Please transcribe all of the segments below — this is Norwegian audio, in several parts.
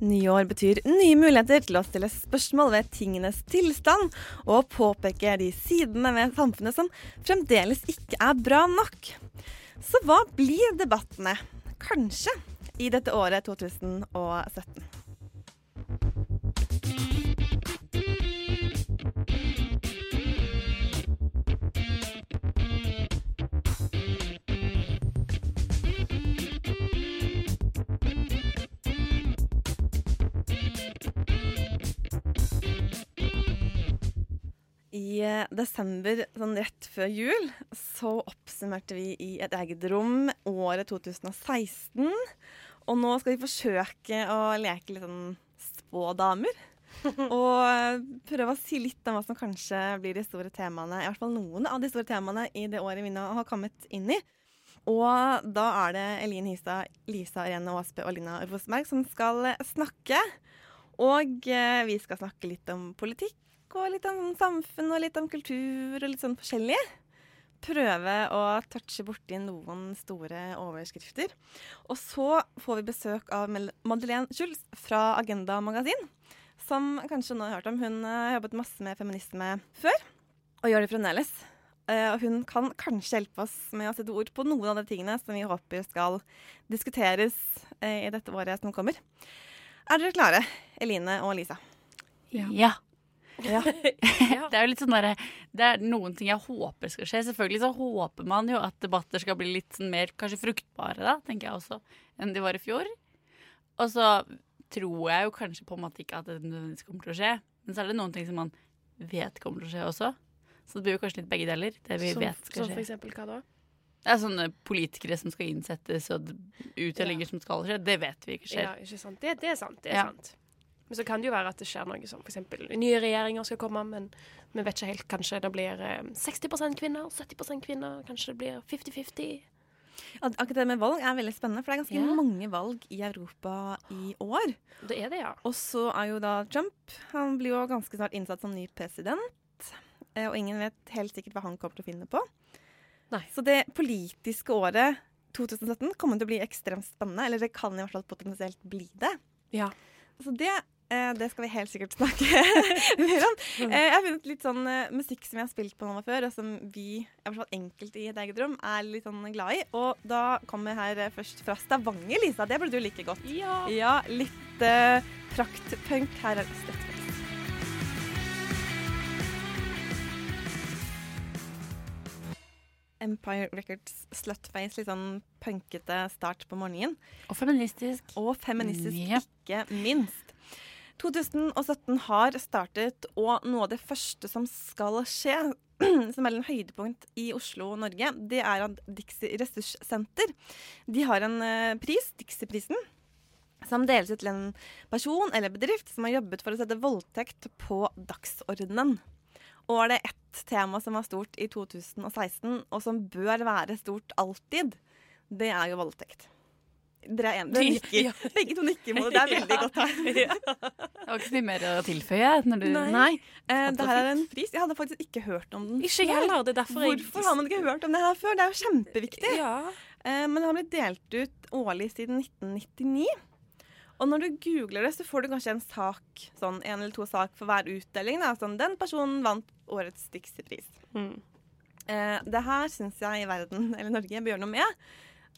Nyår betyr nye muligheter til å stille spørsmål ved tingenes tilstand og påpeke de sidene ved samfunnet som fremdeles ikke er bra nok. Så hva blir debattene, kanskje, i dette året 2017? I eh, desember, sånn rett før jul, så oppsummerte vi i et eget rom året 2016. Og nå skal vi forsøke å leke litt sånn spådamer. og prøve å si litt om hva som kanskje blir de store temaene, i hvert fall noen av de store temaene i det året vi nå har kommet inn i. Og da er det Elin Hystad, Lisa Irene Aasbø og Lina Rosberg som skal snakke. Og eh, vi skal snakke litt om politikk og litt om samfunn og litt om kultur og litt sånn forskjellig. Prøve å touche borti noen store overskrifter. Og så får vi besøk av Madeleine Schulz fra Agenda Magasin. Som kanskje nå har hørt om. Hun eh, har jobbet masse med feminisme før, og gjør det fremdeles. Eh, og hun kan kanskje hjelpe oss med å sette ord på noen av de tingene som vi håper skal diskuteres eh, i dette året som kommer. Er dere klare, Eline og Lisa? Ja. Ja. Det er jo litt sånn der, Det er noen ting jeg håper skal skje. Selvfølgelig så håper man jo at debatter skal bli litt sånn mer kanskje fruktbare, da, tenker jeg også, enn de var i fjor. Og så tror jeg jo kanskje på en måte ikke at det nødvendigvis kommer til å skje. Men så er det noen ting som man vet kommer til å skje også. Så det blir jo kanskje litt begge deler. Det vi Som, vet skal som for eksempel hva da? Det er sånne politikere som skal innsettes, og uttellinger som skal skje. Det vet vi ikke skjer. Ja, ikke sant? Det, det er sant. det er Ja. sant. Men så kan det jo være at det skjer noe som f.eks. nye regjeringer skal komme, men vi vet ikke helt. Kanskje det blir eh, 60% kvinner, 70% kvinner, kanskje det blir 50-50. Akkurat det med valg er veldig spennende, for det er ganske yeah. mange valg i Europa i år. Det er det, ja. Og så er jo da Trump Han blir jo ganske snart innsatt som ny president. eh, Og ingen vet helt sikkert hva han kommer til å finne på. Nei. Så det politiske året 2017 kommer til å bli ekstremt spennende. Eller det kan i hvert fall potensielt bli det. Ja. Så det, eh, det skal vi helt sikkert snakke mer om. Eh, jeg har funnet litt sånn eh, musikk som jeg har spilt på nå før, og som vi, i hvert fall enkelte i et eget rom, er litt sånn glad i. Og da kommer her eh, først fra Stavanger, Lisa. Det burde du like godt. Ja. Ja, litt uh, praktpunk. Her er Slutface. Empire Records Slutface. Litt sånn punkete start på morgenen. Og feministisk. Og feministisk, Yep. ikke minst. 2017 har startet, og noe av det første som skal skje, som er en høydepunkt i Oslo, og Norge, det er at Dixie Ressurssenter de har en eh, pris, Dixie-prisen, som deles ut til en person eller bedrift som har jobbet for å sette voldtekt på dagsordenen. Og er det ett tema som var stort i 2016, og som bør være stort alltid, det er jo voldtekt. Dere er enige? Nikker. Ja. Begge to nikker mot det. Det er veldig godt her. Det var ikke så mye mer å tilføye. Når du, Nei. Eh, det her er en pris. Jeg hadde faktisk ikke hørt om den Ikke heller. Det er derfor jeg Hvorfor har man ikke hørt om det her før? Det er jo kjempeviktig. Ja. Eh, men det har blitt delt ut årlig siden 1999. Og når du googler det, så får du kanskje en sak, sånn en eller to sak for hver utdeling. Da. Sånn, den personen vant årets Dixie-pris. Mm. Eh, det her syns jeg verden, eller Norge, bør gjøre noe med.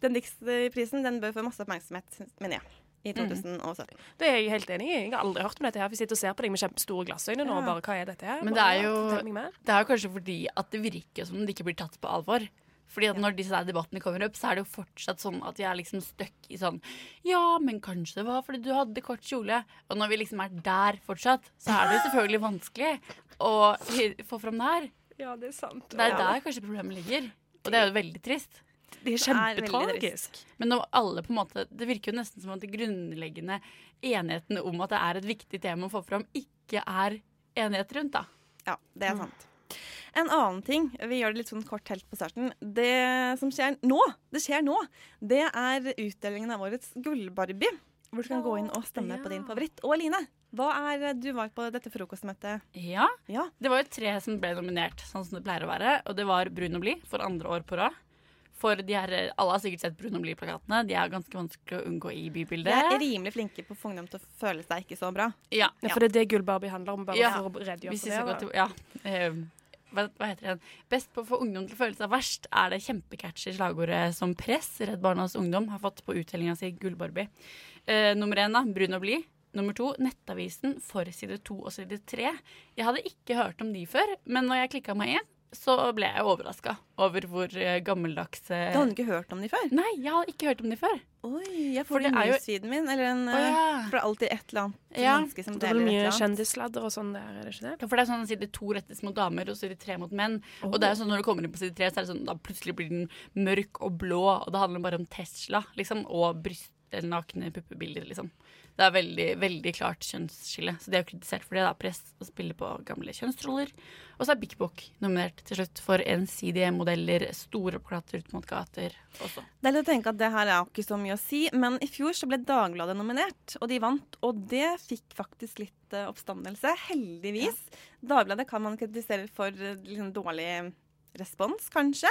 Den Dix-prisen den bør få masse oppmerksomhet, mener jeg, i 2017. Det er jeg helt enig i. Jeg har aldri hørt om dette. her Vi sitter og ser på deg med kjempestore glassøyne nå. Ja. bare, hva er dette her? Men det er jo-. Det er jo kanskje fordi at det virker som det ikke blir tatt på alvor. Fordi at når disse debattene kommer opp, så er det jo fortsatt sånn at jeg er liksom stuck i sånn Ja, men kanskje det var fordi du hadde kort kjole. Og når vi liksom er der fortsatt, så er det jo selvfølgelig vanskelig å få fram det her. Ja, det er sant. Det er der kanskje problemet ligger. Og det er jo veldig trist. Det er kjempetragisk. Men når alle på en måte Det virker jo nesten som at det grunnleggende enigheten om at det er et viktig tema å få fram, ikke er enighet rundt, da. Ja, det er sant. En annen ting, vi gjør det litt sånn kort helt på starten. Det som skjer nå, det skjer nå, det er utdelingen av årets Gullbarbie. Hvor du kan gå inn og stemme på din favoritt. Og Line, hva er, du var på dette frokostmøtet. Ja. Ja. Det var jo tre som ble nominert, sånn som det pleier å være. Og det var Brun og blid for andre år på rad. For de her, alle har sikkert sett Brun og blid-plakatene. De er ganske vanskelig å unngå i bybildet. De er rimelig flinke på ungdom til å føle seg ikke så bra. Ja, Ja, for det er det Gull-Barbie handler om, bare Ja. for å redegjøre for det. til Ja. eh, hva, hva heter det? Best på å få ungdom til å føle seg verst er det kjempecatchy slagordet som Press, Redd Barnas Ungdom, har fått på uttellinga si Gullbarbie. Uh, nummer én, da. Brun og blid. Nummer to, Nettavisen for side to og side tre. Jeg hadde ikke hørt om de før, men når jeg klikka meg inn, så ble jeg overraska over hvor eh, gammeldags eh, Du hadde ikke hørt om de før? Nei, jeg hadde ikke hørt om de før. Oi, jeg får det det er jo- newsfeeden min, eller en oh, ja. eh, For det er alltid et eller annet Ja. menneske som Det er deler et mye eller annet. kjendisladder og sånn der, er det ikke det? Ja, for det er sånn side to rettes mot damer og side tre mot menn. Og det er sånn når du kommer inn på side tre, så er det sånn, da plutselig blir den mørk og blå, og det handler bare om Tesla, liksom, og bryst eller nakne puppebilder, liksom. Det er veldig, veldig klart kjønnsskille. Så de har jo kritisert for det, da. Press å spille på gamle kjønnsroller. Og så er Bik Bok nominert til slutt for ensidige modeller, store plakater ut mot gater også. Det er litt å tenke at det her er ikke så mye å si, men i fjor så ble Dagbladet nominert, og de vant. Og det fikk faktisk litt eh, oppstandelse, heldigvis. Dagbladet kan man kritisere for eh, liksom, dårlig respons, kanskje,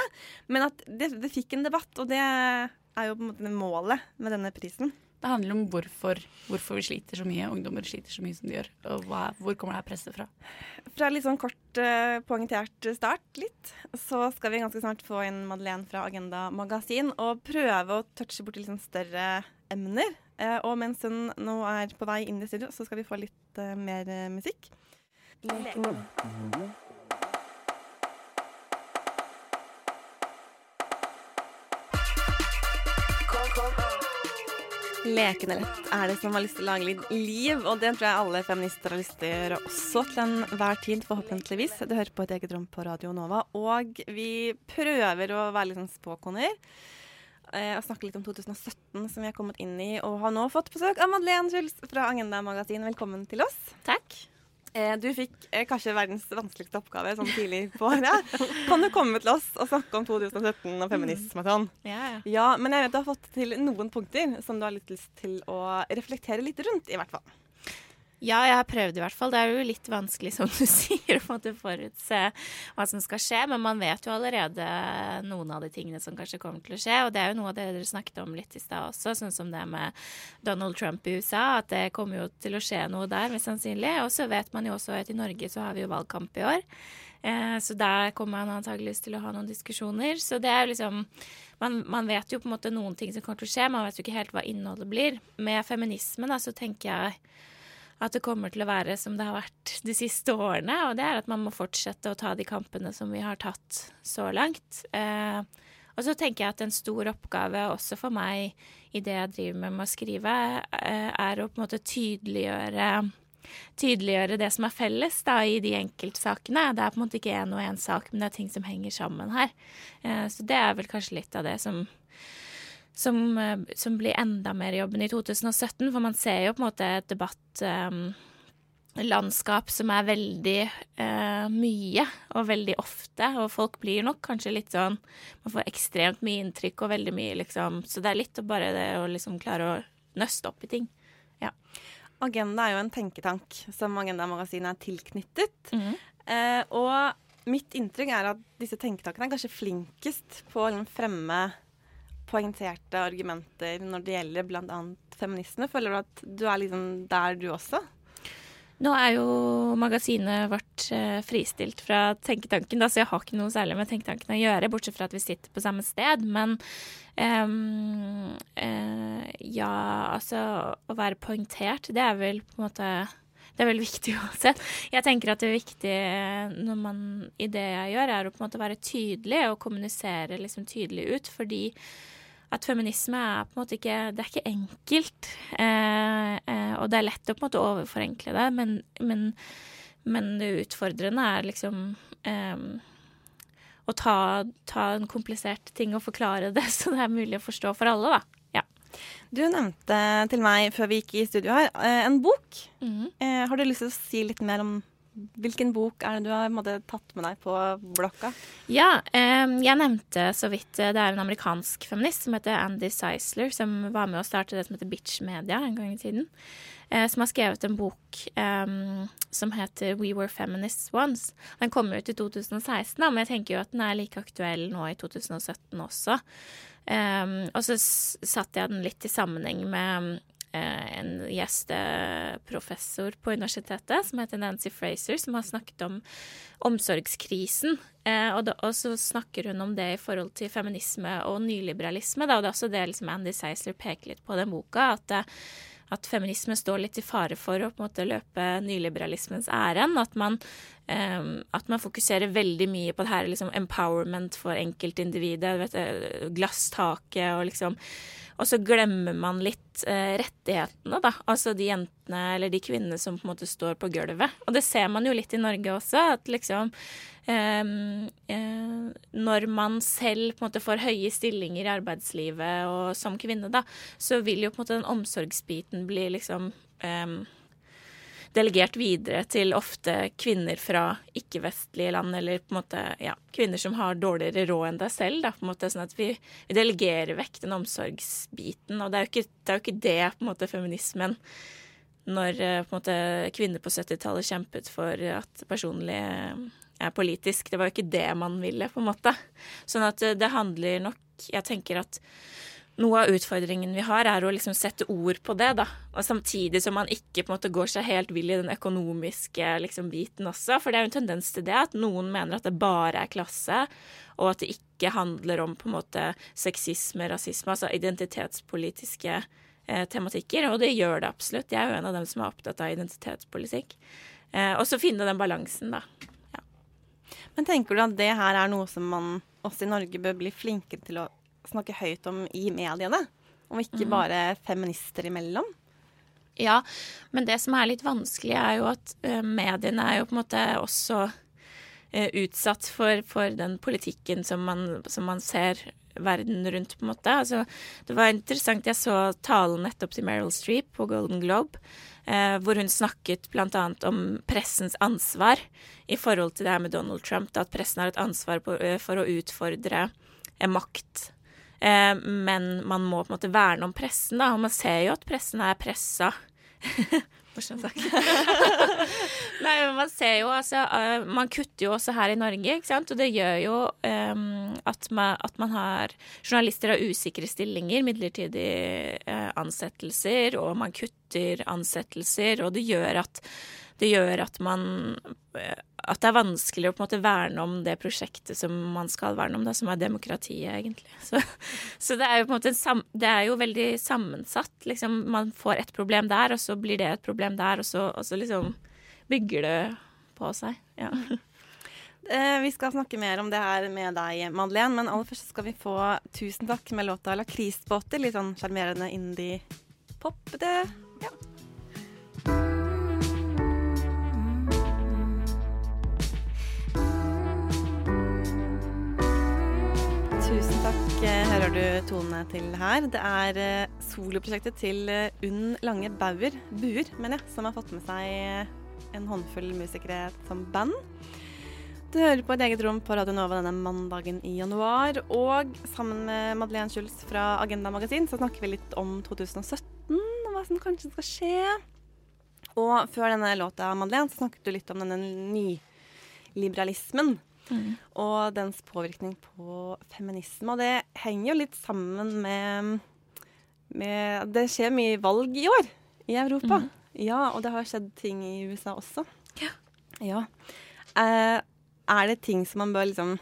men at det, det fikk en debatt, og det er jo på en måte målet med denne prisen. Det handler om hvorfor, hvorfor vi sliter så mye, ungdommer sliter så mye som de gjør. Og hva, hvor kommer det her presset fra? Fra litt sånn kort uh, poengtert start, litt, så skal vi ganske snart få inn Madeleine fra Agenda Magasin og prøve å touche borti litt sånn større emner. Uh, og mens hun nå er på vei inn i studio, så skal vi få litt uh, mer musikk. Lekende lett er det som har lyst til å lage litt liv, og det tror jeg alle feminister har lyst til å gjøre også til enhver tid, forhåpentligvis. Du hører på et eget rom på Radio Nova, og vi prøver å være litt sånn spåkoner. eh, Og snakke litt om 2017 som vi har kommet inn i, og har nå fått besøk av Madeleine Schulz fra Agenda Magasin. Velkommen til oss. Takk. Eh, Du fikk eh, kanskje verdens vanskeligste oppgave sånn tidlig på året. Kan du komme til oss og snakke om 2017 og feminisme og sånn? Ja, ja. Ja, men jeg vet du har fått til noen punkter som du har litt lyst til å reflektere litt rundt, i hvert fall. Ja, jeg har prøvd i hvert fall. Det er jo litt vanskelig, som du sier, å forutse hva som skal skje. Men man vet jo allerede noen av de tingene som kanskje kommer til å skje. Og det er jo noe av det dere snakket om litt i stad også, sånn som det med Donald Trump i USA. At det kommer jo til å skje noe der, mest sannsynlig. Og så vet man jo også at i Norge så har vi jo valgkamp i år. Eh, så der kommer man antageligvis til å ha noen diskusjoner. Så det er jo liksom man, man vet jo på en måte noen ting som kommer til å skje, man vet jo ikke helt hva innholdet blir. Med feminisme da, så tenker jeg at det kommer til å være som det har vært de siste årene, og det er at man må fortsette å ta de kampene som vi har tatt så langt. Eh, og så tenker jeg at en stor oppgave også for meg i det jeg driver med med å skrive, eh, er å på en måte tydeliggjøre tydeliggjøre det som er felles da, i de enkeltsakene. Det er på en måte ikke én og én sak, men det er ting som henger sammen her. Eh, så det er vel kanskje litt av det som som, eh, som blir enda mer jobben i 2017, for man ser jo på en måte et debattlandskap som er veldig uh, mye og veldig ofte, og folk blir nok kanskje litt sånn Man får ekstremt mye inntrykk og veldig mye, liksom. Så det er litt bare det å liksom klare å nøste opp i ting. Agenda er jo en tenketank som Agenda Magasin er tilknyttet. Mhm. Uh, og mitt inntrykk er at disse tenketankene er kanskje flinkest på å liksom fremme poengterte argumenter når det gjelder bl.a. feminisme. Føler du at du er liksom der, du også? Nå er jo magasinet vårt eh, fristilt fra Tenketanken, da, så jeg har ikke noe særlig med Tenketanken å gjøre, bortsett fra at vi sitter på samme sted. Men um, uh, ja, altså å være poengtert, det er vel på en måte det er veldig viktig uansett. Jeg tenker at det er viktig eh, når man, i det jeg gjør, er å på en måte være tydelig og kommunisere liksom tydelig ut. Fordi at feminisme er på en måte ikke Det er ikke enkelt. Eh, eh, og det er lett å på en måte overforenkle det, men, men, men det utfordrende er liksom eh, å ta, ta en komplisert ting og forklare det så det er mulig å forstå for alle, da. Ja. Du nevnte til meg før vi gikk i studio her, eh, en bok. Mm Eh, har du lyst til å si litt mer om hvilken bok er det du har måtte, tatt med deg på blokka? Ja, um, jeg nevnte så vidt eh, det er en amerikansk feminist som heter Andy Seisler, som var med å starte det som heter Bitch Media en gang i tiden. Uh, som har skrevet en bok um, som heter We Were Feminists Once. Den kom ut i 2016, da, men jeg tenker jo at den er like aktuell nå i 2017 også. Um, og så satte jeg den litt i sammenheng med en gjesteprofessor på universitetet som heter Nancy Fraser, som har snakket om omsorgskrisen. Eh, og, da, og, så snakker hun om det i forhold til feminisme og nyliberalisme. Da, og det er også det liksom Andy Seisler peker litt på den boka. at eh, at feminisme står litt i fare for å på en måte løpe nyliberalismens ærend. At, man, um, at man fokuserer veldig mye på det her liksom empowerment for enkeltindividet. Glasstaket og liksom og så glemmer man litt eh, rettighetene, da. Altså de jentene eller de kvinnene som på en måte står på gulvet. Og det ser man jo litt i Norge også, at liksom eh, eh, Når man selv på en måte får høye stillinger i arbeidslivet og som kvinne, da, så vil jo på en måte den omsorgsbiten bli liksom eh, delegert videre til ofte kvinner fra ikke-vestlige land, eller på en måte ja, kvinner som har dårligere råd enn deg selv. Da, på en måte, sånn at vi, vi delegerer vekk den omsorgsbiten. Og det er jo ikke det, jo ikke det på en måte, feminismen når eh, på en måte, kvinner på 70-tallet kjempet for at personlig eh, er politisk. Det var jo ikke det man ville, på en måte. Sånn at eh, det handler nok Jeg tenker at noe av utfordringen vi har, er å liksom sette ord på det, da. Og samtidig som man ikke på en måte går seg helt vill i den økonomiske liksom, biten også. For det er jo en tendens til det at noen mener at det bare er klasse, og at det ikke handler om på en måte sexisme, rasisme, altså identitetspolitiske eh, tematikker. Og det gjør det absolutt. Jeg er jo en av dem som er opptatt av identitetspolitikk. Eh, og så finne den balansen, da. Ja. Men tenker du at det her er noe som man også i Norge bør bli flinkere til å snakke høyt om i mediene. Og ikke mm. bare feminister imellom. Ja, men det som er litt vanskelig, er jo at uh, mediene er jo på en måte også uh, utsatt for, for, den politikken som man, som man, ser verden rundt, på en måte. Altså, det var interessant, jeg så talen nettopp til Meryl Streep på Golden Globe, eh, hvor hun snakket bl.a. om pressens ansvar i forhold til det her med Donald Trump, da, at pressen har et ansvar på, for å utfordre makt Eh, men man må på en måte verne om pressen, da. Og man ser jo at pressen er pressa. Morsom sak. Nei, men man ser jo altså uh, Man kutter jo også her i Norge, ikke sant. Og det gjør jo um, at, man, at, man, har Journalister har usikre stillinger, midlertidige uh, ansettelser, og man kutter ansettelser, og det gjør at det gjør at man At det er vanskelig å på en måte verne om det prosjektet som man skal verne om, da, som er demokratiet, egentlig. Så, så det er jo på en måte sam, Det er jo veldig sammensatt. Liksom, man får et problem der, og så blir det et problem der, og så, og så liksom bygger det på seg. Ja. Eh, vi skal snakke mer om det her med deg, Madeleine, men aller først skal vi få 'Tusen takk' med låta 'Lakrisbåter'. Litt sånn sjarmerende indie-pop. Ja. Tusen har hører du tone til her. Det er eh, soloprosjektet til eh, Unn Lange Bauer, Buer, mener jeg, som har fått med seg eh, en håndfull musikere som band. Du hører på et eget rom på Radio Nova denne mandagen i januar. Og sammen med Madeleine Schulz fra Agenda Magasin så snakker vi litt om 2017 og hva som kanskje skal skje. Og før denne låta, Madeleine, så snakket du litt om denne nyliberalismen Mm. Og dens påvirkning på feminisme. Og det henger jo litt sammen med, med Det skjer mye valg i år i Europa. Mm. Ja, og det har skjedd ting i USA også. Ja. ja. Eh, er det ting som man bør liksom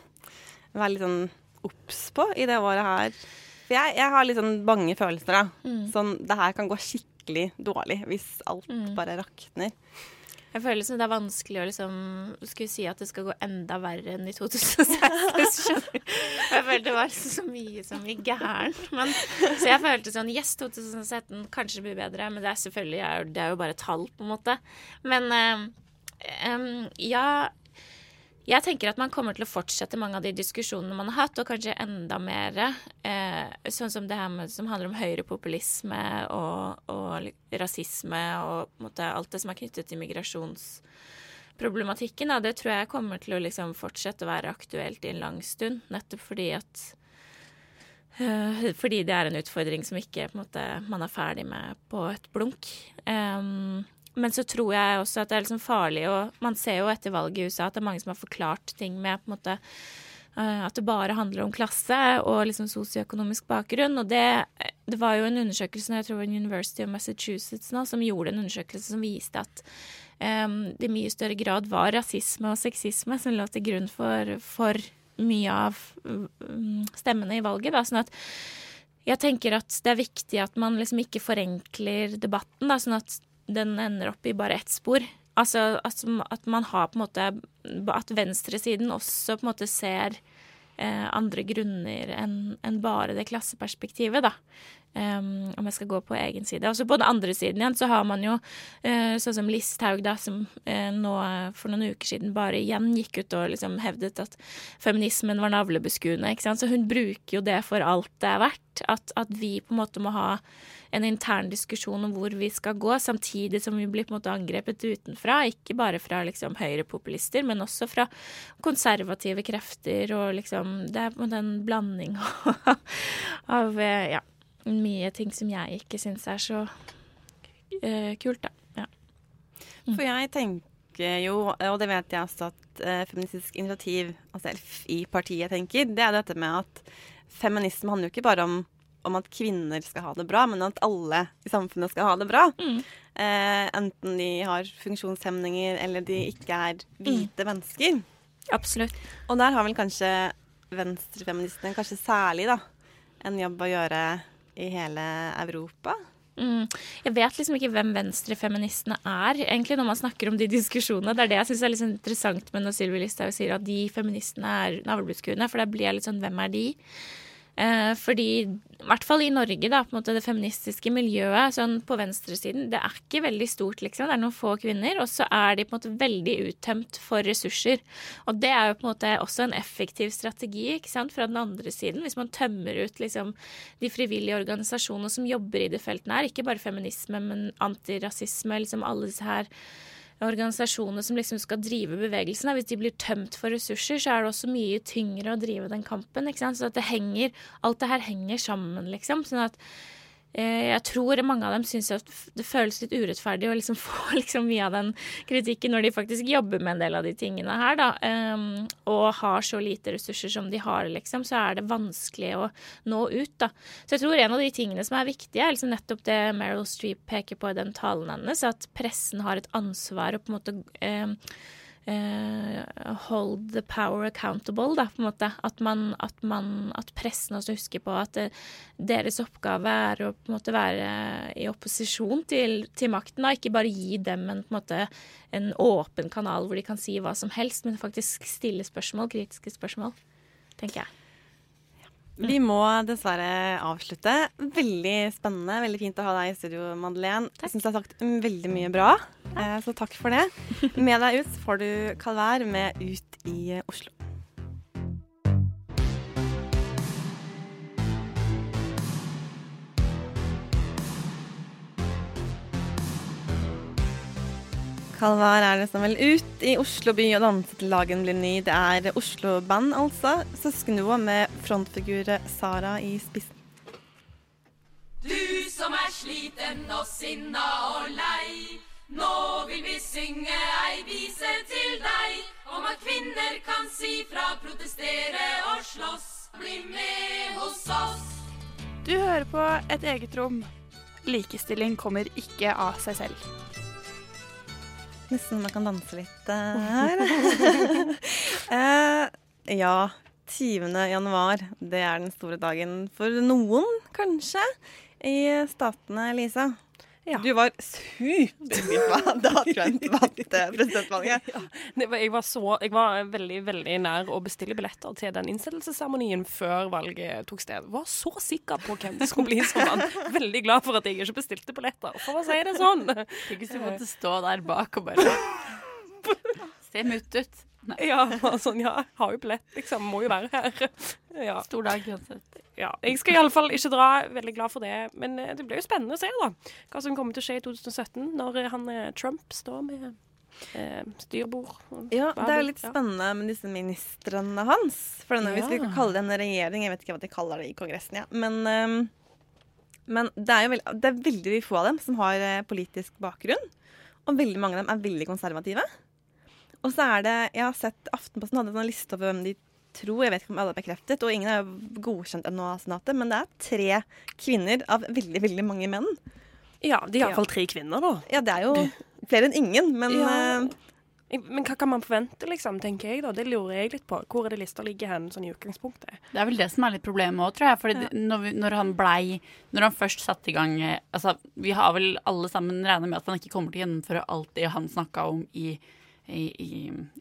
være litt sånn obs på i det året her? For jeg, jeg har litt sånn bange følelser, da. Mm. Sånn det her kan gå skikkelig dårlig hvis alt mm. bare rakner. Jeg føler som det er vanskelig å liksom skulle si at det skal gå enda verre enn i 2016. jeg følte det var så mye som gikk gærent. så jeg følte sånn Yes, 2017 kanskje blir bedre, men det er selvfølgelig det er jo bare tall, på en måte. Men um, ja, jeg tenker at man kommer til å fortsette mange av de diskusjonene man har hatt, og kanskje enda mer. Eh, sånn som det her med, som handler om høyrepopulisme og, og rasisme og måte, alt det som er knyttet til migrasjonsproblematikken. da, det tror jeg kommer til å liksom fortsette å være aktuelt i en lang stund. Nettopp fordi at øh, Fordi det er en utfordring som ikke måte, man er ferdig med på et blunk. Um, men så tror jeg også at det er liksom farlig, og man ser jo etter valget i USA at det er mange som har forklart ting med på en måte uh, at det bare handler om klasse og liksom sosioøkonomisk bakgrunn. Og det, det, var jo en undersøkelse jeg tror University of Massachusetts nå, som gjorde en undersøkelse som viste at um, det i mye større grad var rasisme og sexisme som lå til grunn for, for mye av um, stemmene i valget. Da. Sånn at jeg tenker at det er viktig at man liksom ikke forenkler debatten, da, sånn at den ender opp i bare ett spor. Altså at, at, man har på en måte At venstresiden også på en måte ser eh, andre grunner enn en bare det klasseperspektivet, da. Um, om jeg skal gå på egen side. Og så på den andre siden igjen så har man jo uh, sånn som Listhaug, da, som uh, nå for noen uker siden bare igjen gikk ut og liksom hevdet at feminismen var navlebeskuende. ikke sant? Så hun bruker jo det for alt det er verdt. At, at vi på en måte må ha en intern diskusjon om hvor vi skal gå, samtidig som vi blir på en måte angrepet utenfra. Ikke bare fra liksom høyrepopulister, men også fra konservative krefter. Og liksom Det er på en måte en blanding av ja, mye ting som jeg ikke syns er så uh, kult, da. Ja. Mm. For jeg tenker jo, og det vet jeg også at uh, Feministisk initiativ, altså i partiet, tenker, det er dette med at feminisme handler jo ikke bare om, om at kvinner skal ha det bra, men at alle i samfunnet skal ha det bra. Mm. Uh, enten de har funksjonshemninger eller de ikke er hvite mm. mennesker. Absolutt. Og der har vel kanskje venstrefeministene, kanskje særlig, da, en jobb å gjøre i hele Europa. Mm. Jeg vet liksom ikke hvem venstrefeministene er, egentlig, når man snakker om de diskusjonene. Det er det jeg syns er litt sånn interessant med når Sylvi Listhaug sier at de feministene er navlebeskuende, for da blir jeg litt sånn hvem er de? Eh, fordi, i hvert fall i Norge, da, på en måte det feministiske miljøet sånn på venstresiden, det er ikke veldig stort, liksom. Det er noen få kvinner, og så er de på en måte veldig uttømt for ressurser. Og det er jo på en måte også en effektiv strategi ikke sant, fra den andre siden. Hvis man tømmer ut liksom de frivillige organisasjonene som jobber i det feltet her, ikke bare feminisme, men antirasisme, liksom alle disse her organisasjonene som liksom skal drive bevegelsen, hvis de blir tømt for ressurser, så er det også mye tyngre å drive den kampen. ikke sant? Så at det henger, alt det her henger sammen, liksom. Sånn at jeg tror mange av dem syns det føles litt urettferdig å liksom få liksom mye av den kritikken når de faktisk jobber med en del av de tingene her, da. Um, og har så lite ressurser som de har, liksom, så er det vanskelig å nå ut, da. Så jeg tror en av de tingene som er viktige, er liksom nettopp det Meryl Streep peker på i den talen hennes, at pressen har et ansvar å på en måte uh, hold the power accountable, da, på en måte. At, man, at, man, at pressen også husker på at det, eh, deres oppgave er å på en måte være i opposisjon til, til makten, da. Ikke bare gi dem en, en, måte, en åpen kanal hvor de kan si hva som helst, men faktisk stille spørsmål, kritiske spørsmål, tenker jeg. Vi må dessverre avslutte. Veldig spennende. Veldig fint å ha deg i studio, Madeleine. Takk. Jeg syns du har sagt veldig mye bra, eh, så takk for det. Med deg ut får du Calvær med Ut i Oslo. Kalvar er liksom vel ut i Oslo by og danser til lagen blir ny. Det er Oslo-band, altså. Søskenduo med frontfigure Sara i spissen. Du som er sliten og sinna og lei. Nå vil vi synge ei vise til deg om at kvinner kan si fra, protestere og slåss. Bli med hos oss. Du hører på Et eget rom. Likestilling kommer ikke av seg selv. Nesten man kan danse litt uh, her. uh, ja, 20. januar. Det er den store dagen for noen, kanskje, i statene, Lisa. Ja. Du var superskuffa da Trump vant presidentvalget. Ja. Jeg, var så, jeg var veldig veldig nær å bestille billetter til den innsettelsesseremonien før valget tok sted. Var så sikker på hvem det skulle bli som vant. Veldig glad for at jeg ikke bestilte billetter, for å si det sånn. Ikke så måtte stå der bak og bare Se mutt ut. Nei. Ja, sånn, ja, har jo billett, liksom. Må jo være her. Ja. Stor dag uansett. Ja. Jeg skal iallfall ikke dra. Veldig glad for det. Men eh, det blir jo spennende å se da, hva som kommer til å skje i 2017, når han eh, Trump står med eh, styrbord. Ja, det er jo litt spennende med disse ministrene hans. For denne, Hvis vi Ja. skal kalle det en regjering, jeg vet ikke hva de kaller det i Kongressen, ja. Men, ehm, men det er jo veld, det er veldig få av dem som har eh, politisk bakgrunn. Og veldig mange av dem er veldig konservative. Og så er det Jeg har sett Aftenposten hadde en liste over hvem de tror, jeg vet ikke om alle er bekreftet, og ingen er jo godkjent ennå av Senatet, men det er tre kvinner av veldig, veldig mange menn. Ja, de iallfall Ja. tre kvinner, da. Ja, det er jo flere enn ingen, men Ja. eh, Men hva kan man forvente, liksom, tenker jeg da. Det lurer jeg litt på. Hvor er det lista ligger hen, sånn i utgangspunktet? Det er vel det som er litt problemet òg, tror jeg. Fordi Ja. når, vi, når han blei Når han først satte i gang eh, Altså, vi har vel alle sammen regna med at han ikke kommer til å gjennomføre alt det han snakka om i, i, i,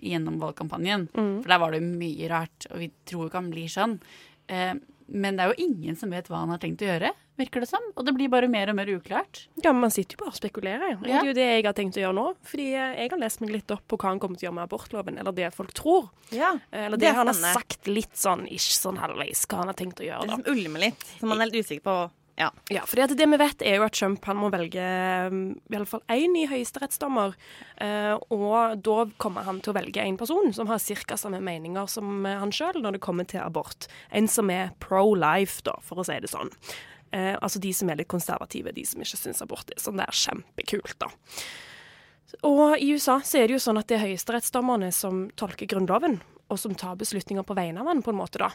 i gjennom valgkampanjen. Mm. For der var det mye rart, og vi tror ikke han blir sånn. Eh, men det er jo ingen som vet hva han har tenkt å gjøre, virker det som. Og det blir bare mer og mer uklart. Ja, men man sitter jo bare og spekulerer. Og Ja. det er jo det jeg har tenkt å gjøre nå. Fordi eh, jeg har lest meg litt opp på hva han kommer til å gjøre med abortloven, eller det folk tror. ja. Eller Det det, han har sagt litt sånn ish, sånn halvveis, hva han har tenkt å det gjøre, er som liksom ulmer litt. som man er litt usikker på Ja. Ja, for det vi vet er jo at Trump han må velge um, i alle fall én ny høyesterettsdommer. eh, og da kommer han til å velge en person som har ca. samme meninger som eh, han sjøl når det kommer til abort. En som er pro life, da, for å si det sånn. Eh, altså de som er litt konservative, de som ikke syns abort er sånn det er kjempekult, da. Og i USA så er det jo sånn at det er høyesterettsdommerne som tolker Grunnloven, og som tar beslutninger på vegne av den, på en måte, da.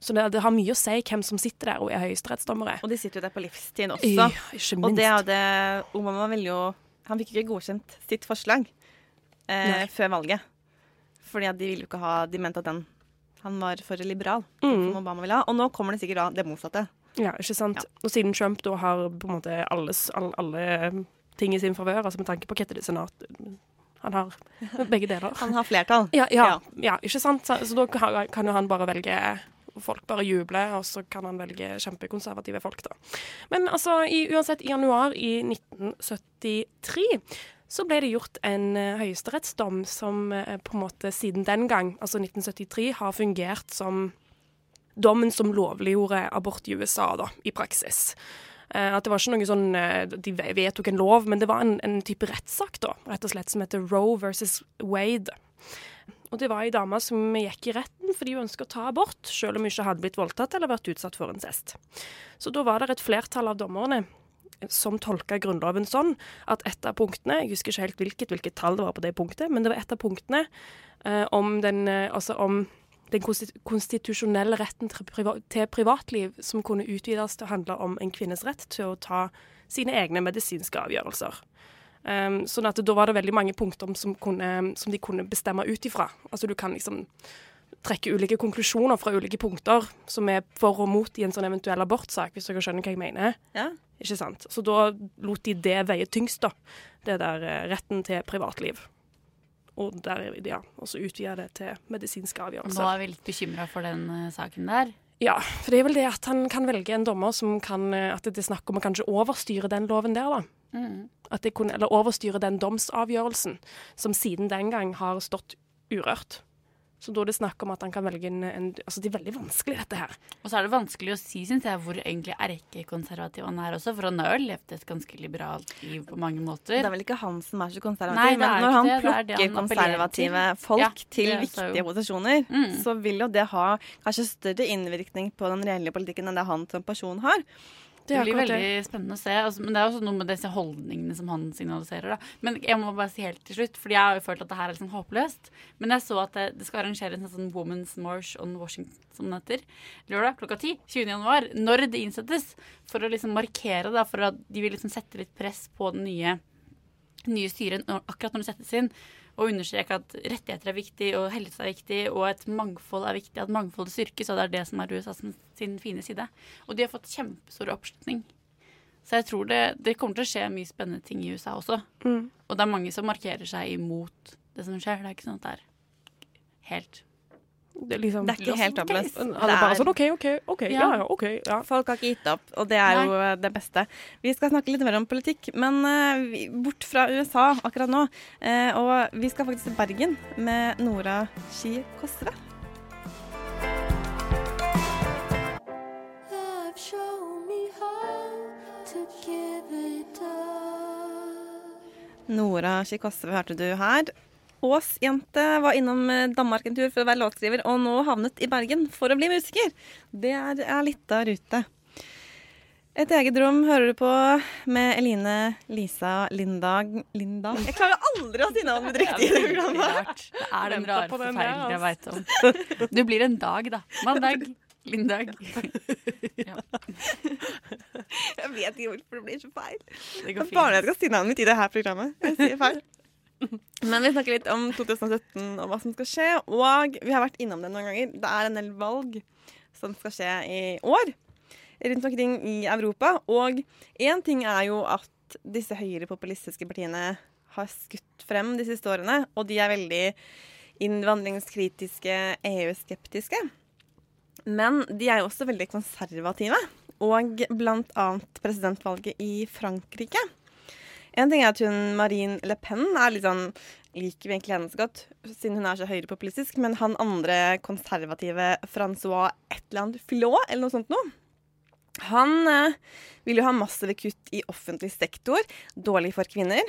Så det, det har mye å si hvem som sitter der og er høyesterettsdommere. Og de sitter jo der på livstid også. Ja, ikke minst. Og det hadde Obama ville jo Han fikk ikke godkjent sitt forslag eh, før valget. Fordi at de ville jo ikke ha De mente at den han var for liberal, Mm. som Obama ville ha. Og nå kommer det sikkert da det motsatte. Ja, ikke sant. Og siden Trump da har på en måte alles, alle, alle ting i sin favør, altså med tanke på hva senat Han har begge deler. Han har flertall. Ja, ja, ja, ikke sant. Så, så da kan, kan jo han bare velge Folk bare jubler, og så kan han velge kjempekonservative folk, da. Men altså, i, uansett, i januar i 1973 så ble det gjort en uh, høyesterettsdom som eh, på en måte siden den gang, altså 1973, har fungert som dommen som lovliggjorde abort i USA, da, i praksis. Eh, at det var ikke noe sånn eh, De vedtok en lov, men det var en, en type rettssak, da, rett og slett, som heter Roe versus Wade. Og det var ei dame som gikk i retten fordi hun ønska å ta abort, selv om hun ikke hadde blitt voldtatt eller vært utsatt for incest. Så da var det et flertall av dommerne som tolka Grunnloven sånn at et av punktene Jeg husker ikke helt hvilket, hvilket tall det var på det punktet, men det var et av punktene eh, om den eh, Altså om den konstitusjonelle retten til privatliv som kunne utvides til å handle om en kvinnes rett til å ta sine egne medisinske avgjørelser. Um, sånn at da var det veldig mange punkter som, kunne, som de kunne bestemme ut ifra. Altså du kan liksom trekke ulike konklusjoner fra ulike punkter som er for og mot i en sånn eventuell abortsak, hvis dere skjønner hva jeg mener. Ja. Ikke sant? Så da lot de det veie tyngst, da. Det der eh, retten til privatliv. Og, der, ja, og så utvida det til medisinske Nå avgjørelser. er vi litt bekymra for den eh, saken der. Ja, for det er vel det at han kan velge en dommer som kan eh, At det er snakk om å kanskje overstyre den loven der, da. Mm. At det kunne, eller overstyre den domsavgjørelsen som siden den gang har stått urørt. Så da er det snakk om at han kan velge en, en Altså, det er veldig vanskelig, dette her. Og så er det vanskelig å si, syns jeg, hvor egentlig erkekonservativ han er også. For han har jo levd et ganske liberalt liv på mange måter. Det er vel ikke han som er så konservativ, Nei, men når han det, det er det plukker han konservative til. folk Ja, til viktige jo- posisjoner, Mm. så vil jo det ha kanskje større innvirkning på den reelle politikken enn det han som person har. Det blir veldig spennende å se. Altså, men det er også noe med disse holdningene som han signaliserer. Da. Men jeg må bare si helt til slutt, fordi jeg har jo følt at det her er liksom håpløst. Men jeg så at det, det skal arrangeres en sånn Women's March on Washington, som den heter, lørdag klokka 10, 20. januar, når det innsettes. For å liksom markere, da, for at de vil liksom sette litt press på den nye, nye styret akkurat når det settes inn. Og understreke at rettigheter er viktig, og helse er viktig, og et mangfold er viktig. At mangfoldet styrkes, og det er det som er USA sin, sin fine side. Og de har fått kjempestor oppslutning. Så jeg tror det, det kommer til å skje mye spennende ting i USA også. Mm. Og det er mange som markerer seg imot det som skjer. Det er ikke sånn at det er helt Det liksom, Det er ikke helt håpløst. Det er bare sånn OK, OK, OK. Ja, Ja. ja, OK. Ja. Folk har ikke gitt opp, og det er jo det beste. Vi skal snakke litt mer om politikk, men uh, bort fra USA akkurat nå. Uh, og vi skal faktisk til Bergen med Nora Ski Kåssve. Nora Kikosseve hørte du her. Ås-jente var innom eh, Danmark en tur for å være låtskriver, og nå havnet i Bergen for å bli musiker. Det er, er litt av rute. Et eget rom hører du på med Eline Lisa Lindag Lindag Jeg klarer aldri å si navnet mitt riktig i det programmet. Det er den rareste på feilen jeg veit om. Du blir en dag, da. Mandag. Lindag. Ja, Jeg vet ikke hvorfor det blir så feil. det går fint. er bare jeg skal si navnet mitt i det her programmet. Jeg sier feil. Men vi snakker litt om 2017 og hva som skal skje. Og vi har vært innom det noen ganger. Det er en del valg som skal skje i år rundt omkring i Europa. Og én ting er jo at disse høyrepopulistiske partiene har skutt frem de siste årene. Og de er veldig innvandringskritiske, EU-skeptiske. Men de er jo også veldig konservative. Og blant annet presidentvalget i Frankrike. En ting er at hun Marine Le Pen er litt sånn liker vi egentlig henne så godt, siden hun er så høyrepopulistisk. Men han andre konservative Francois et eller annet Filot, eller noe sånt noe, han eh, vil jo ha massive kutt i offentlig sektor, dårlig for kvinner.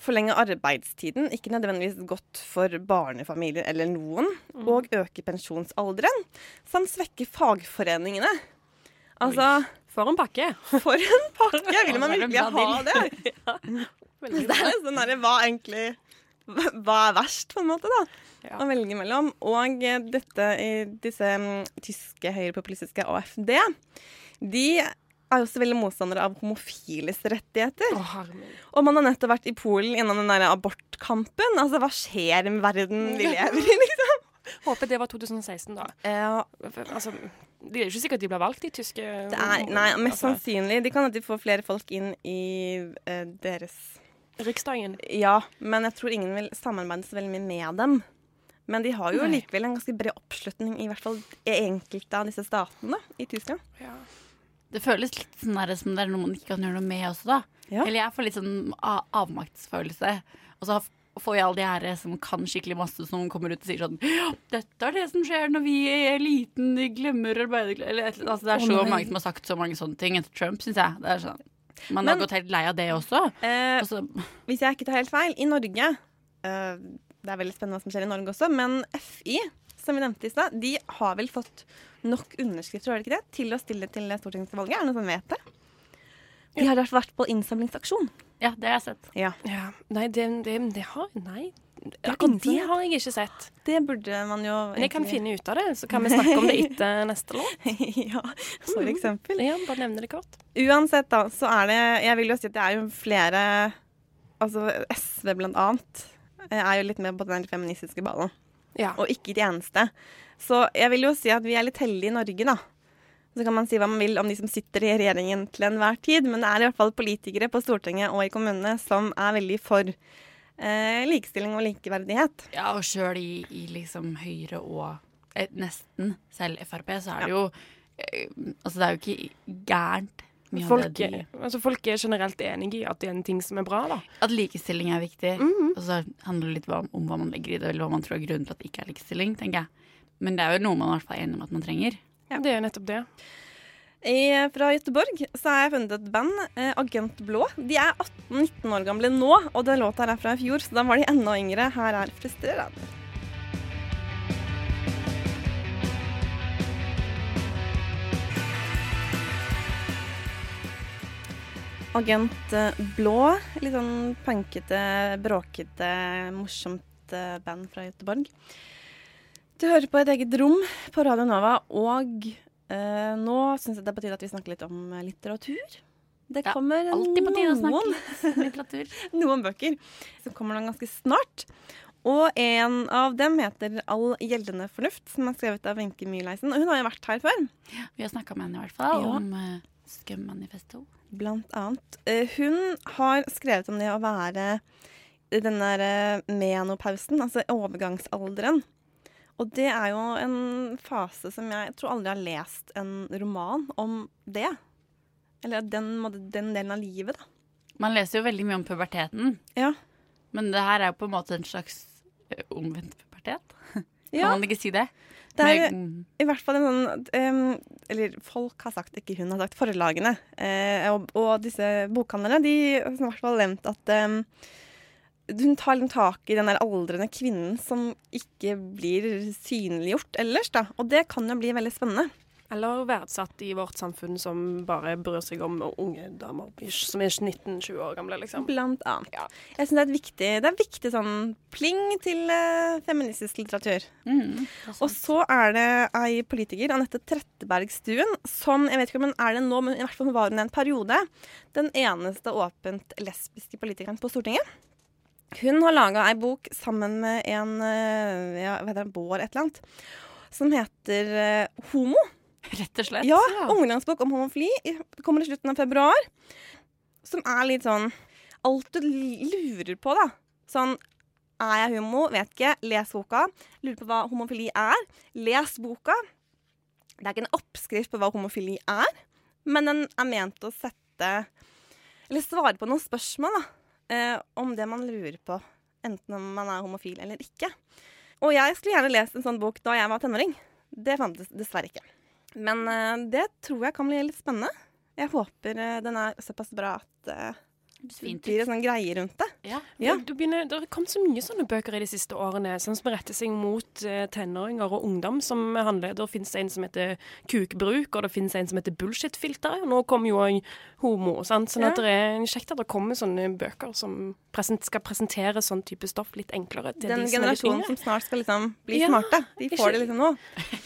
Forlenge arbeidstiden, ikke nødvendigvis godt for barnefamilier eller noen. Og øke pensjonsalderen. Samt svekke fagforeningene. Altså, For en pakke. for en pakke! Vil man virkelig ha det? ja, Det er sånn derre Hva egentlig Hva er verst, på en måte, da? Ja. Å velge mellom. Og eh, dette i disse mm, tyske høyrepopulistiske AFD, de er jo også veldig motstandere av homofiles rettigheter. Oh. Og man har nettopp vært i Polen gjennom den der abortkampen. Altså, hva skjer med verden vi lever i, liksom? Håper det var 2016, da. Uh, Altså, det er jo ikke sikkert de blir valgt, de tyske det er, nei, mest altså, sannsynlig. De kan at de får flere folk inn i uh, deres Riksdagen. Ja, men jeg tror ingen vil samarbeide så veldig mye med dem. Men de har jo Nei. likevel en ganske bred oppslutning i hvert fall i enkelte av disse statene i Tyskland. Ja. Det føles litt sånn der, som det er noe man ikke kan gjøre noe med også, da. Ja. Eller jeg får litt sånn avmaktsfølelse. Og så får jeg alle de her som kan skikkelig masse, som kommer ut og sier sånn dette er det som skjer når vi i eliten glemmer arbeiderklassen altså, Det er så mange som har sagt så mange sånne ting etter Trump, syns jeg. Det er sånn. Man Men- har gått helt lei av det også. Eh, Altså, hvis jeg ikke tar helt feil, i Norge eh, Det er veldig spennende hva som skjer i Norge også, men FI, som vi nevnte i stad, de har vel fått nok underskrifter har de ikke det, til å stille til stortingsvalget? Er det noen som vet det? De har vært på innsamlingsaksjon. Ja, det har jeg sett. Ja. Ja. Nei, det, det, det har Nei. Akkurat det har jeg ikke sett. Det burde man jo Men jeg kan finne ut av det, så kan vi snakke om det etter neste låt. ja, for eksempel. Ja, bare nevne det kort. Uansett, da, så er det Jeg vil jo si at det er jo flere Altså SV blant annet eh, er jo litt mer på den feministiske ballen. Ja. Og ikke de eneste. Så jeg vil jo si at vi er litt heldige i Norge, da. Så kan man si hva man vil om de som sitter i regjeringen til enhver tid, men det er i hvert fall politikere på Stortinget og i kommunene som er veldig for eh, likestilling og likeverdighet. Ja, og sjøl i, i liksom Høyre og eh, nesten selv Frp, så er det jo eh, Altså, det er jo ikke gærent mye av Folk, det de altså, folk er generelt enig i at det er en ting som er bra, da. At likestilling er viktig. Mhm. Og så handler det litt om, om hva man legger i det, eller hva man tror er grunnen til at det ikke er likestilling, tenker jeg. Men det er jo noe man i hvert fall er enig om at man trenger. Det er nettopp det. I, fra Göteborg så har jeg funnet et band, eh, Agent Blå. De er 18-19 år gamle nå, og den låta er fra i fjor, så da var de enda yngre. Her er Frustrerende. Agent eh, Blå. Litt sånn punkete, bråkete, morsomt eh, band fra Göteborg. Du hører på et eget rom på Radio Nova, og eh, nå syns jeg det er på tide at vi snakker litt om eh, litteratur. Det Ja, kommer Alltid på tide å snakke noen, om litteratur. noen bøker som kommer den ganske snart. Og en av dem heter All gjeldende fornuft, som er skrevet av Wenche Myhleisen. Og hun har jo vært her før. Vi har snakka med henne i hvert fall Ja. om uh, Skummanifesto. Blant annet. Uh, hun har skrevet om det å være den der eh, menopausen, altså overgangsalderen. Og det er jo en fase som jeg tror aldri har lest en roman om det. Eller den, den delen av livet, da. Man leser jo veldig mye om puberteten, Ja. men det her er jo på en måte en slags eh, omvendt pubertet. Ja, Kan man ikke si det? det er mm, i hvert fall en sånn um, Eller folk har sagt, ikke hun har sagt, forlagene eh, og, og disse bokhandlerne, de har i hvert fall nevnt at em, hun tar litt tak i den der aldrende kvinnen som ikke blir synliggjort ellers, da. Og det kan jo bli veldig spennende. Eller verdsatt i vårt samfunn som bare bryr seg om unge damer som er 19-20 år gamle, liksom. Blant annet. Jeg synes det er et viktig, det er viktig sånn pling til eh, feministisk litteratur. Mm, Og så er det ei politiker, Anette Trettebergstuen, som jeg vet ikke om hun er det nå, men i hvert fall var hun i en periode, den eneste åpent lesbiske politikeren på Stortinget. Hun har laga ei bok sammen med en eh, ja, hva heter det, Bård et eller annet, som heter uh, Homo. Rett og slett. Ja, ungdomsbok om homofili. Kommer i slutten av februar. Som er litt sånn Alt du lurer på, da. Sånn Er jeg homo? Vet ikke. Les boka. Lurer på hva homofili er. Les boka. Det er ikke en oppskrift på hva homofili er, men den er ment å sette Eller svare på noen spørsmål da, eh, om det man lurer på. Enten om man er homofil eller ikke. Og jeg skulle gjerne lest en sånn bok da jeg var tenåring. Det fantes dessverre ikke. Men eh, det tror jeg kan bli litt spennende. Jeg håper eh, den er såpass bra at eh, fint blir en sånn greie rundt det. Ja. Ja. Det, begynner, det har kommet så mye sånne bøker i de siste årene sånn som retter seg mot uh, tenåringer og ungdom. som handler, Det finnes en som heter Kukbruk, og det finnes en som heter Bullshitfilter. Og nå kommer jo også Homo. sant? Sånn Ja. at det er kjekt at det kommer sånne bøker som present, skal presentere sånn type stoff litt enklere til Den de som er litt generasjonen som snart skal liksom bli Ja, smarte. De ikke- får det liksom nå.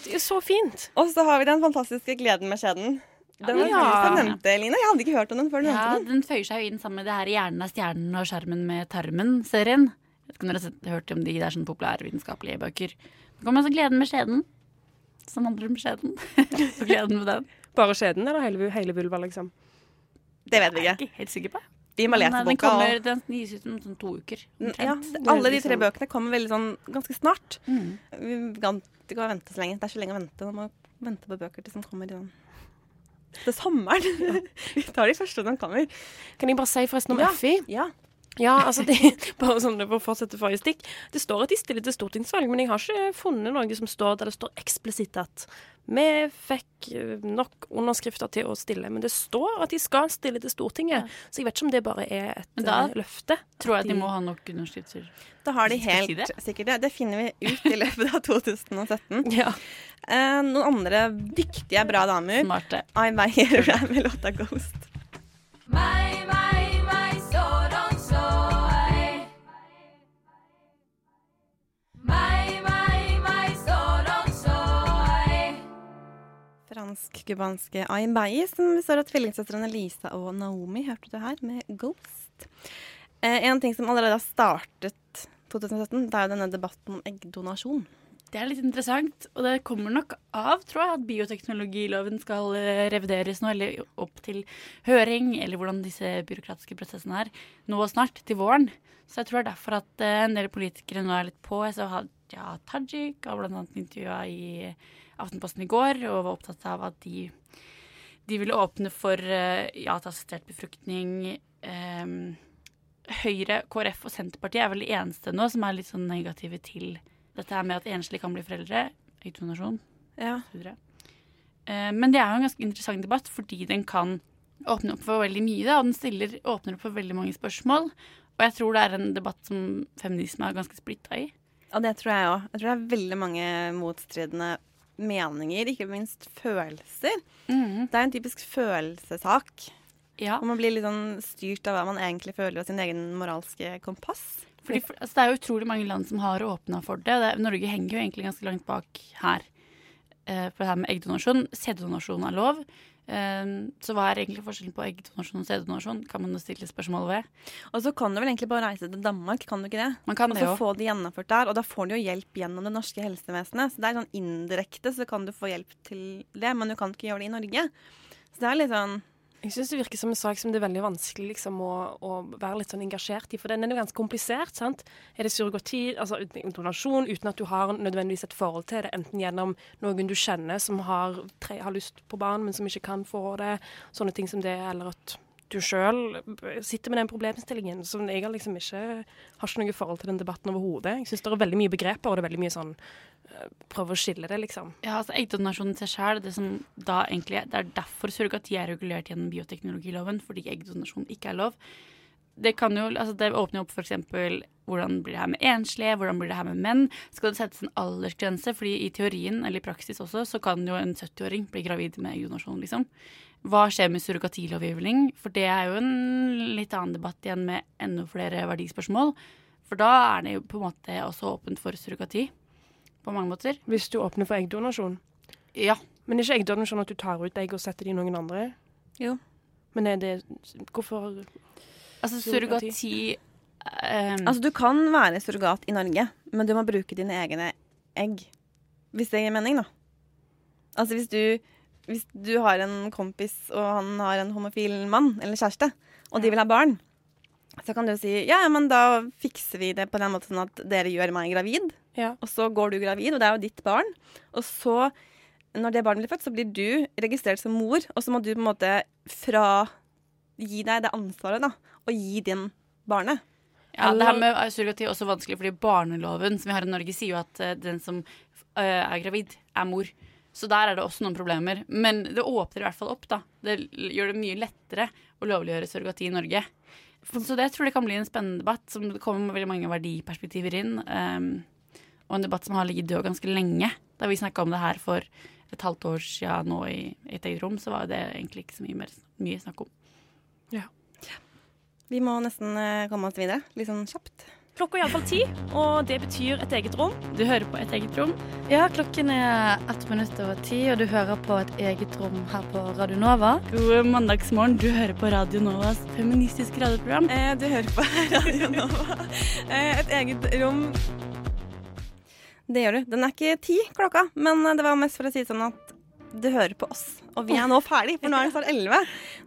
Det er så fint. Og så har vi den fantastiske Gleden med skjeden. Den var Ja. du nevnte, Line. Jeg hadde ikke hørt om den før du Ja, nevnte den. den føyer seg jo inn sammen med det her 'Hjernen er stjernen' og 'Skjermen med tarmen'-serien. Jeg vet ikke om dere har hørt om de, der sånn populærvitenskapelige bøker. Det kommer altså 'Gleden med skjeden', som handler om skjeden. Så gleden med den. Bare skjeden eller hele, hele vulva, liksom? Det vet vi ikke. Jeg er ikke. helt sikker på. Vi må lese eh, den, boka. kommer, den gis ut om sånn to uker. ja, alle de tre liksom- bøkene kommer veldig sånn ganske snart. Mm. Vi kan ikke vente så lenge. Det er så lenge å vente. Man må vente på bøker til som kommer i sånn til sommeren. vi tar de første som kommer. Kan jeg bare si forresten om Ja. FI? Ja. Ja, altså det, bare sånn for å fortsette forrige stikk. Det står at de stiller til stortingsvalg, men jeg har ikke funnet noe som står der det står eksplisitt at vi fikk eh, nok underskrifter til å stille. Men det står at de skal stille til Stortinget, så jeg vet ikke om det bare er et Men da eh, løfte. Tror jeg at de De- må ha nok underskrifter. Da har de si helt det? sikkert det. Det finner vi ut i løpet av 2017. Ja. Eh, noen andre dyktige, bra damer. Smarte. I Meyer er med låta 'Ghost'. My, meg, meg, Fransk-cubanske Ayn Bailly, som består av tvillingsøstrene Lisa og Naomi, hørte du her, med 'Ghost'. Eh, en ting som allerede har startet 2017, det er jo denne debatten om eggdonasjon. Det er litt interessant, og det kommer nok av, tror jeg, at bioteknologiloven skal eh, revideres nå, eller opp til høring, eller hvordan disse byråkratiske prosessene er, nå snart, til våren. Så jeg tror det er derfor at eh, en del politikere nå er litt på. Jeg så Hadia Tajik har annet intervjua i Aftenposten i går, og var opptatt av at de, de ville åpne for eh, ja til assistert befruktning. eh, Høyre, KrF og Senterpartiet er vel de eneste nå som er litt sånn negative til dette her med at enslige kan bli foreldre. Eggdonasjon Ja. Eh, Men det er jo en ganske interessant debatt fordi den kan åpne opp for veldig mye. Da, og den stiller, åpner opp for veldig mange spørsmål. Og jeg tror det er en debatt som feminisme er ganske splitta i. Og det tror jeg òg. Jeg tror det er veldig mange motstridende meninger, ikke minst følelser. Det er en typisk følelsessak. Ja. Og man blir litt sånn styrt av hva man egentlig føler, og sin egen moralske kompass. Fordi, for, altså, det er jo utrolig mange land som har åpna for det. det. Norge henger jo egentlig ganske langt bak her eh, på det her med eggdonasjon. Sæddonasjon er lov. Eh, så hva er egentlig forskjellen på eggdonasjon og sæddonasjon? Kan man jo stille spørsmål ved. Og så kan du vel egentlig bare reise til Danmark, kan du ikke det? Man kan og det så få det gjennomført der, og da får du jo hjelp gjennom det norske helsevesenet. Så det er sånn indirekte så kan du få hjelp til det, men du kan ikke gjøre det i Norge. Så det er litt sånn Jeg syns det virker som en sak som det er veldig vanskelig liksom, å, å være litt sånn engasjert i. For den er jo ganske komplisert. sant? Er det surrogati, altså donasjon, uten at du har nødvendigvis et forhold til det, enten gjennom noen du kjenner som har, tre, har lyst på barn, men som ikke kan få det, sånne ting som det, eller at du sjøl sitter med den problemstillingen. som jeg liksom ikke har ikke noe forhold til den debatten overhodet. Jeg syns det er veldig mye begreper, og det er veldig mye sånn øh, Prøve å skille det, liksom. Ja, altså Eggdonasjon i seg selv, det, egentlig, det er derfor surrogati er regulert gjennom bioteknologiloven, fordi eggdonasjon ikke er lov. Det kan jo altså Det åpner opp eksempel hvordan blir det her med enslige, hvordan blir det her med menn? Skal det settes en aldersgrense? Fordi i teorien, eller i praksis også, så kan jo en 70-åring bli gravid med eggdonasjon, liksom. Hva skjer med surrogatilovgivning? For det er jo en litt annen debatt igjen med enda flere verdispørsmål. For da er det jo på en måte også åpent for surrogati. På mange måter. Hvis du åpner for eggdonasjon? Ja. Men er ikke eggdonasjon at du tar ut egg og setter det i noen andre? Jo. Men er det Hvorfor Altså surrogati um, Altså, du kan være surrogat i Norge, men du må bruke dine egne egg. Hvis det gir mening, da. Altså hvis du, hvis du har en kompis, og han har en homofil mann eller kjæreste, og de vil ha barn, så kan du si ja, ja, men da fikser vi det på den måten at dere gjør meg gravid. Ja. Og så går du gravid, og det er jo ditt barn. Og så, når det barnet blir født, så blir du registrert som mor, og så må du på en måte fra gi deg det ansvaret, da, og gi din barnet. Ja, det her med surrogati er også vanskelig, fordi barneloven som vi har i Norge, sier jo at eh, den som eh, er gravid, er mor. Så der er det også noen problemer. Men det åpner i hvert fall opp, da. Det gjør det mye lettere å lovliggjøre surrogati i Norge. Så det tror jeg kan bli en spennende debatt, som det kommer veldig mange verdiperspektiver inn. Um, og en debatt som har ligget død ganske lenge. Da vi snakka om det her for et halvt år siden nå i, et eget rom, så var det egentlig ikke så mye, mer, mye snakk om. Vi må nesten eh, komme oss videre, litt sånn kjapt. Klokka er iallfall ti, og det betyr et eget rom. Du hører på Et eget rom. Ja, klokken er ett minutt over ti, og du hører på et eget rom her på Radio Nova. God mandagsmorgen. Du hører på Radio Novas feministiske radioprogram. Eh, du hører på Radio Nova. Eh, et eget rom. Det gjør du. Den er ikke ti klokka, men eh, det var mest for å si sånn at du hører på oss. Og vi er nå ferdig, for nå er det snart elleve.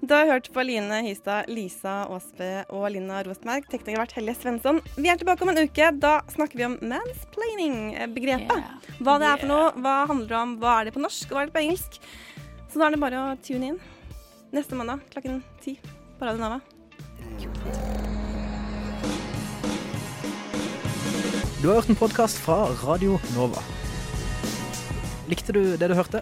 Du har hørt på Line Hystad, Lisa Aasbø og Linda Rosberg. Tekniker har vært Helje Svensson. Vi er tilbake om en uke. Da snakker vi om mansplaining-begrepet. Hva det er for noe, hva handler det om, hva er det på norsk, og hva er det på engelsk. Så da er det bare å tune inn neste mandag klokken ti på Radio Nova. Du har hørt en podkast fra Radio Nova. Likte du det du hørte?